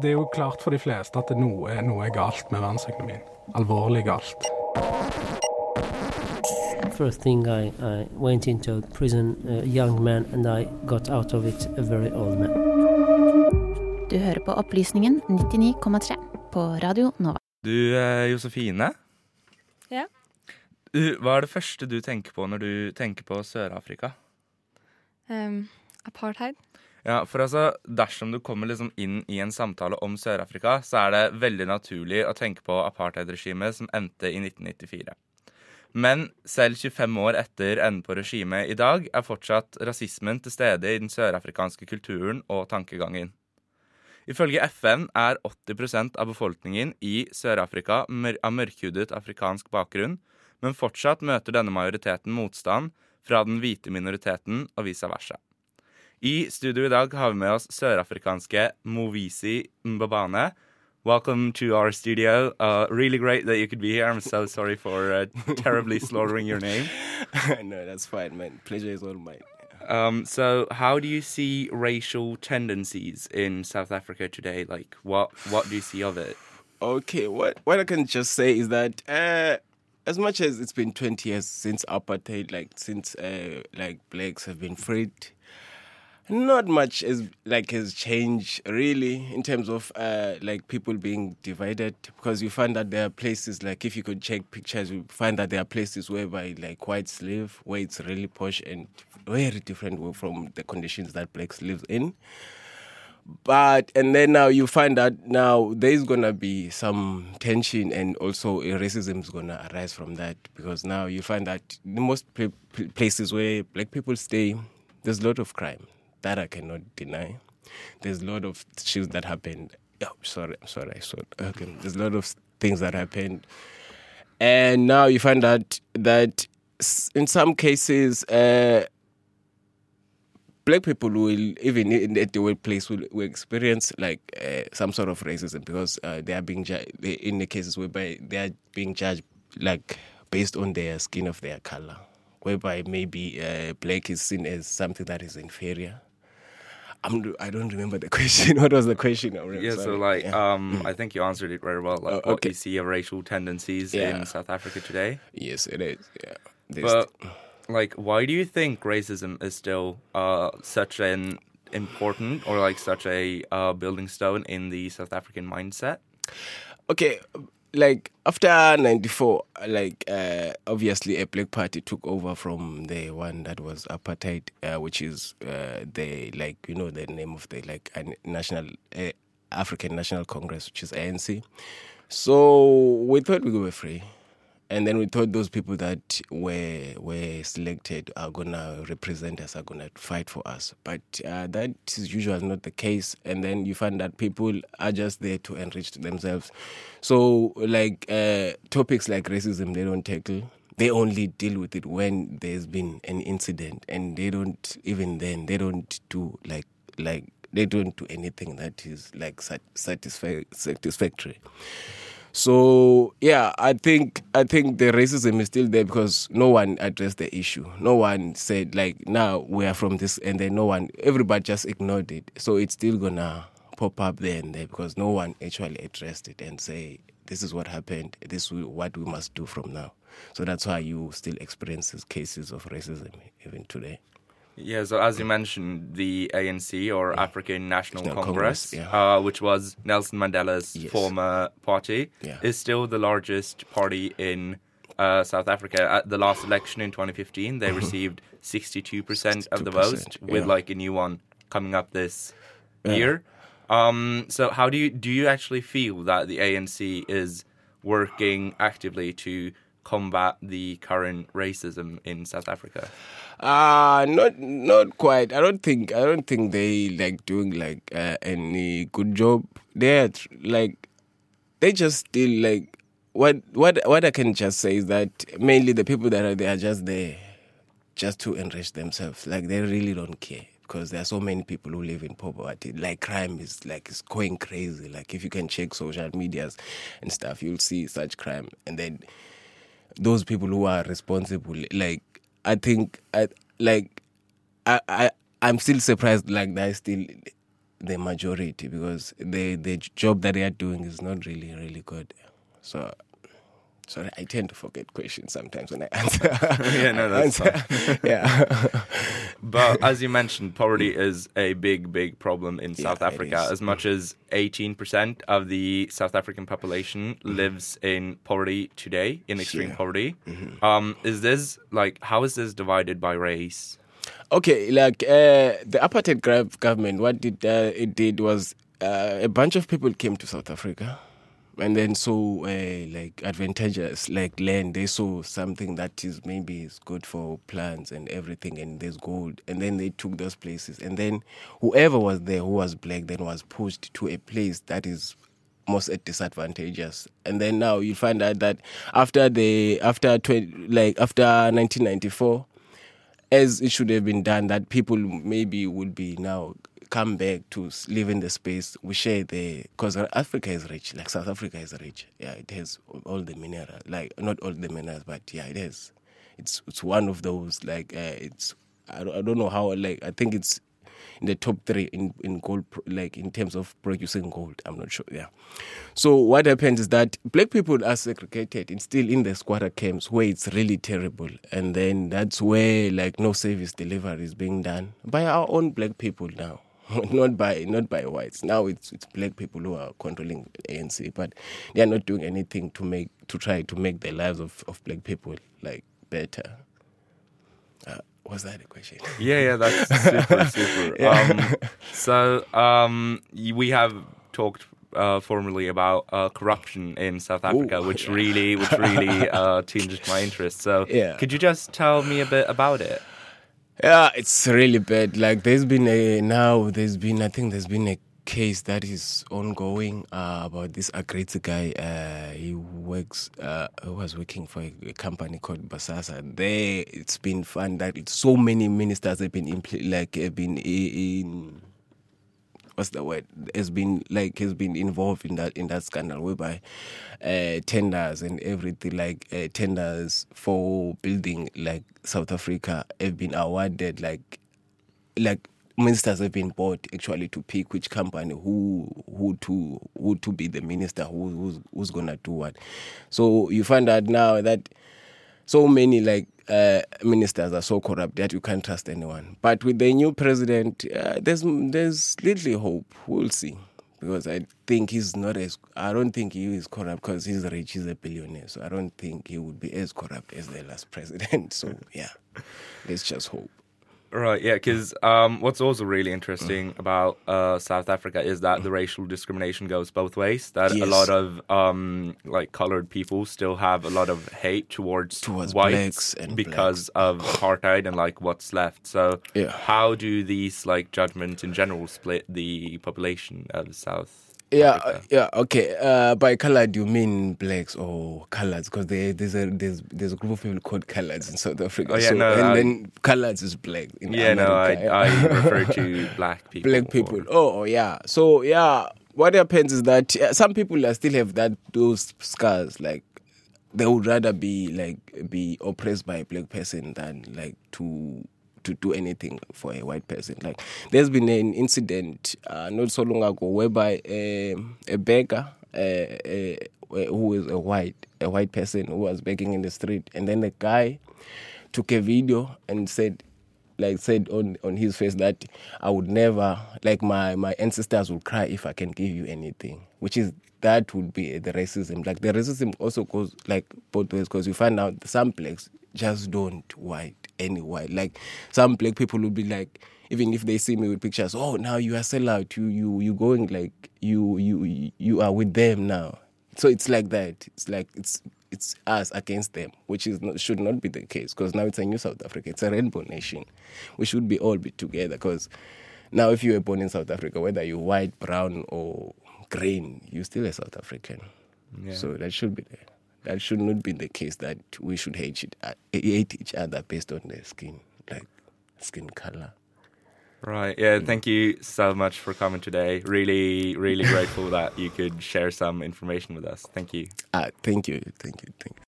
det er jo klart for de fleste at noe, noe er galt med verdensøkonomien. Alvorlig galt. First thing I, I went into prison, a young man, and I got out of it a very old man. Du hører på Opplysningen 99,3 på Radio Nova. Du, eh, Josefine. Ja? Du, hva er det første du tenker på når du tenker på Sør-Afrika? Um, apartheid. Ja, for altså, Dersom du kommer liksom inn i en samtale om Sør-Afrika, så er det veldig naturlig å tenke på apartheidregimet som endte i 1994. Men selv 25 år etter enden på regimet i dag er fortsatt rasismen til stede i den sørafrikanske kulturen og tankegangen. Ifølge FN er 80% av befolkningen i Sør-Afrika av mørkhudet afrikansk bakgrunn, men fortsatt møter denne majoriteten motstand fra den hvite minoriteten og vice versa. I studio i dag har vi med oss sørafrikanske Movisi Mbabane. Welcome to our studio. Uh, really great that you could be here. I'm so sorry for uh, terribly slaughtering your name. no, that's fine, man. Pleasure is all mine. Um, so, how do you see racial tendencies in South Africa today? Like, what what do you see of it? Okay, what what I can just say is that uh, as much as it's been 20 years since apartheid, like since uh, like blacks have been freed, not much is like has changed really in terms of uh, like people being divided because you find that there are places like if you could check pictures you find that there are places whereby like whites live where it's really posh and very different from the conditions that blacks live in. But and then now you find that now there is gonna be some tension and also racism is gonna arise from that because now you find that the most places where black people stay there's a lot of crime that I cannot deny. There's a lot of things that happened. Oh, sorry, I'm sorry. Okay, there's a lot of things that happened, and now you find out that in some cases, uh, black people will even in the workplace will, will experience like uh, some sort of racism because uh, they are being ju- in the cases whereby they are being judged like based on their skin of their color, whereby maybe uh, black is seen as something that is inferior. I'm, I don't remember the question. what was the question? Yeah, so like, Yeah. um, I think you answered it very well. Like, Oh, what do you see of racial tendencies Yeah. in South Africa today? yes, it is. Yeah, There's- But like, why do you think racism is still uh, such an important or like such a uh, building stone in the South African mindset? okay like after 94 like uh, obviously a black party took over from the one that was apartheid uh, which is uh, the like you know the name of the like national uh, african national congress which is anc so we thought we were free and then we thought those people that were were selected are gonna represent us, are gonna fight for us. But uh, that is usually not the case. And then you find that people are just there to enrich themselves. So, like uh, topics like racism, they don't tackle. They only deal with it when there's been an incident, and they don't even then they don't do like like they don't do anything that is like sat- satisfa- satisfactory. So yeah, I think I think the racism is still there because no one addressed the issue. No one said like now we are from this, and then no one, everybody just ignored it. So it's still gonna pop up there and there because no one actually addressed it and say this is what happened. This is what we must do from now. So that's why you still experience these cases of racism even today. Yeah, so as you mentioned, the ANC or African National National Congress, Congress, yeah. uh, which was Nelson Mandela's Yes. former party, Yeah. is still the largest party in uh, South Africa. At the last election in 2015, they received 62% of the votes, 62%, with like a new one coming up this year. Um, so how do you do you actually feel that the ANC is working actively to combat the current racism in South Africa? Uh not not quite. I don't think I don't think they like doing like uh, any good job. They're like they just still like what what what I can just say is that mainly the people that are there are just there just to enrich themselves. Like they really don't care because there are so many people who live in poverty. Like crime is like it's going crazy. Like if you can check social medias and stuff, you'll see such crime. And then those people who are responsible, like I think, I like, I I I'm still surprised. Like are still the majority because the the job that they are doing is not really really good. So. Sorry, I tend to forget questions sometimes when I answer. Yeah, no, that's Answer. yeah. But as you mentioned, poverty is a big, big problem in Yeah, South Africa. As much as 18% of the South African population lives in poverty today, in extreme Yeah. poverty. Mm-hmm. Um, is this like how is this divided by race? Okay, like uh, the apartheid government, what did uh, it did was uh, a bunch of people came to South Africa, and then so uh, like advantageous like land. They saw something that is maybe is good for plants and everything, and there's gold, and then they took those places, and then whoever was there who was black then was pushed to a place that is most disadvantageous. And then now you find out that after the after 20, like after 1994 as it should have been done, that people maybe would be now come back to live in the space we share the because Africa is rich, like South Africa is rich. Yeah, it has all the mineral, like not all the minerals, but yeah, it has. It's it's one of those like uh, it's I don't, I don't know how like I think it's in the top three in in gold like in terms of producing gold. I'm not sure. Yeah. So what happens is that black people are segregated and still in the squatter camps where it's really terrible, and then that's where like no service delivery is being done by our own black people now. not by not by whites. Now it's it's black people who are controlling ANC, but they are not doing anything to make to try to make the lives of, of black people like better. Uh, was that a question? Yeah, yeah, that's super, super. Um, so um, we have talked uh, formally about uh, corruption in South Africa, Ooh, which yeah. really, which really uh, tinged my interest. So Yeah. could you just tell me a bit about it? Yeah, it's really bad. Like there's been a now there's been I think there's been a case that is ongoing uh, about this Agrizzi guy. Uh, he works uh, who was working for a, a company called Bosasa. There it's been found that it's so many ministers have been impl- like have been in what's the word has been like has been involved in that in that scandal whereby uh, tenders and everything like uh, tenders for building like South Africa have been awarded like like ministers have been bought actually to pick which company who who to who to be the minister who who's, who's gonna do what. So you find out now that so many like uh, ministers are so corrupt that you can't trust anyone. But with the new president, uh, there's there's little hope. We'll see. Because I think he's not as I don't think he is corrupt because he's rich, he's a billionaire. So I don't think he would be as corrupt as the last president. So yeah, let's just hope. Right, yeah, because um, what's also really interesting about uh, South Africa is that the racial discrimination goes both ways. That a lot of um, like colored people still have a lot of hate towards, Towards whites blacks and because of apartheid and like what's left. So, Yeah. how do these like judgments in general split the population of South? Yeah, uh, yeah, okay. Uh, by colored, do you mean blacks or coloreds? Because there, there's a there's there's a group of people called coloreds in South Africa. Oh, yeah, so, no, and I- then coloreds is black. In Yeah, no, I, I refer to black people. black people. or- Oh, oh, yeah. So yeah, what happens is that uh, some people uh, still have that those scars. Like they would rather be like be oppressed by a black person than like to to do anything for a white person. Like there's been an incident uh, not so long ago whereby um a beggar. Uh, uh, who is a white a white person who was begging in the street and then the guy took a video and said like said on on his face that I would never like my my ancestors would cry if I can give you anything, which is that would be the racism. Like the racism also goes like both ways because you find out some blacks just don't white any white. Like some black people would be like, even if they see me with pictures, oh now you are sellout, you you you going like you you you are with them now. So it's like that. It's like it's it's us against them, which is not, should not be the case because now it's a new South Africa. It's a rainbow nation. We should be all be together because now if you were born in South Africa, whether you're white, brown, or green, you're still a South African. Yeah. So that should be there. That should not be the case that we should hate it, uh, hate each other based on their skin, like skin color. Right. Yeah. Thank you so much for coming today. Really, really grateful that you could share some information with us. Thank you. Ah, thank you, thank you, thank you.